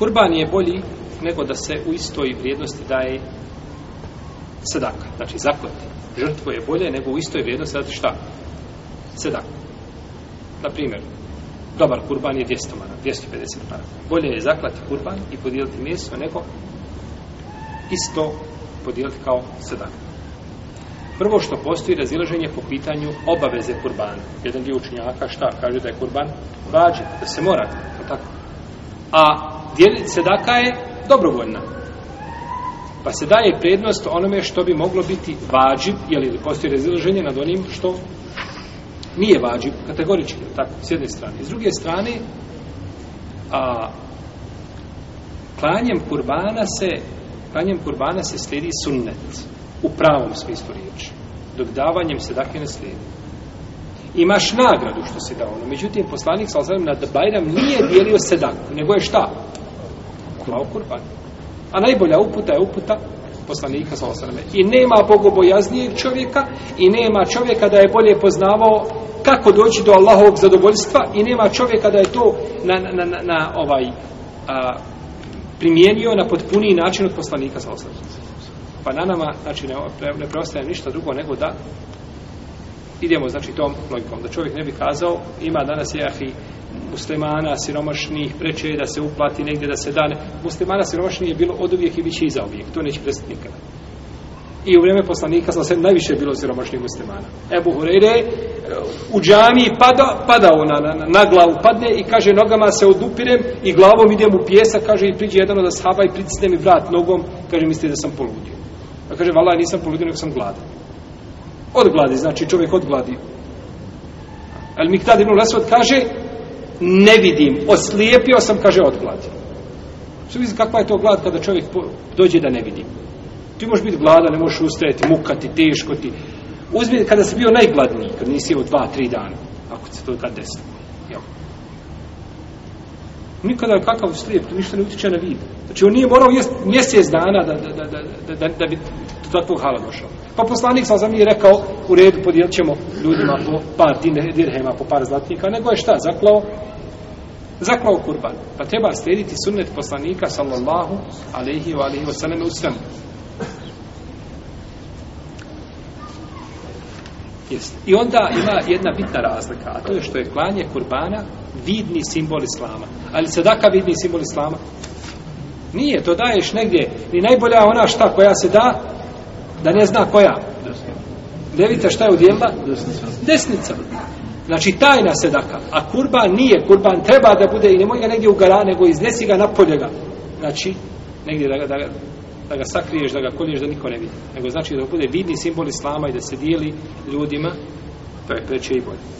Kurban je bolji nego da se u istoj vrijednosti daje sedaka, znači zakljati. Žrtvo je bolje nego u istoj vrijednosti daje šta? Sedaka. Naprimjer, dobar kurban je 200 mara, 250 mara. Bolje je zaklati kurban i podijeliti mjesto nego isto podijeliti kao sedaka. Prvo što postoji razilaženje po pitanju obaveze kurbana. Jedan dio učinjaka šta kaže da je kurban vađen, da se mora, tako. A sedaka je dobrovoljna. Pa se daje prednost onome što bi moglo biti vađib, jel ili postoji razilaženje nad onim što nije vađib, kategorično, tako, s jedne strane. S druge strane, a, klanjem kurbana se klanjem kurbana se slijedi sunnet u pravom smislu riječi dok davanjem sedake ne slijedi imaš nagradu što si dao međutim poslanik sa ozirom nad Bajram nije dijelio sedaku nego je šta? kao kurban. A najbolja uputa je uputa poslanika sa osrame. I nema bogobojaznijeg čovjeka i nema čovjeka da je bolje poznavao kako doći do Allahovog zadovoljstva i nema čovjeka da je to na, na, na, na ovaj a, primijenio na potpuniji način od poslanika sa osrame. Pa na nama, znači, ne, ne preostaje ništa drugo nego da idemo, znači, tom logikom. Da čovjek ne bi kazao, ima danas je, ahi, muslimana siromašnih preče da se uplati negdje da se dane muslimana siromašnih je bilo od uvijek i biće i za uvijek to neće prestati nikada i u vrijeme poslanika sam se najviše bilo siromašnih muslimana Ebu Hureyre e, u džami pada, pada ona na, na, na glavu padne i kaže nogama se odupirem i glavom idem u pjesak kaže i priđe jedan od ashaba i pricne mi vrat nogom kaže misli da sam poludio a kaže vala nisam poludio nego sam gladan od gladi znači čovjek od gladi Al Miktad ibn Lesvod kaže, ne vidim, oslijepio sam, kaže, od gladi. Što vidite kakva je to glad kada čovjek dođe da ne vidi? Ti možeš biti glada, ne možeš ustajati, mukati, teško ti. Uzmi, kada si bio najgladniji, kad nisi jeo dva, tri dana, ako se to kad desilo. Jel? Nikada je kakav slijep, to ništa ne utiče na vid. Znači, on nije morao jest mjesec dana da, da, da, da, da, da bi do tog hala došao. Pa poslanik sam za mi rekao, u redu podijelit ćemo ljudima po par dirhema, po par zlatnika, nego je šta, zaklao, zaklao kurban. Pa treba slijediti sunnet poslanika, sallallahu alaihi wa alaihi wa sallam, u svemu. Jest. I onda ima jedna bitna razlika, a to je što je klanje kurbana vidni simbol islama. Ali sadaka vidni simbol islama? Nije, to daješ negdje. Ni najbolja ona šta koja se da, da ne zna koja levica šta je udjela desnica znači tajna sedaka a kurban nije kurban treba da bude i ne može negdje u gara nego iznesi ga na polje ga znači negdje da ga, da ga, da ga sakriješ da ga kolješ da niko ne vidi nego znači da bude vidni simbol islama i da se dijeli ljudima to je preče i bolje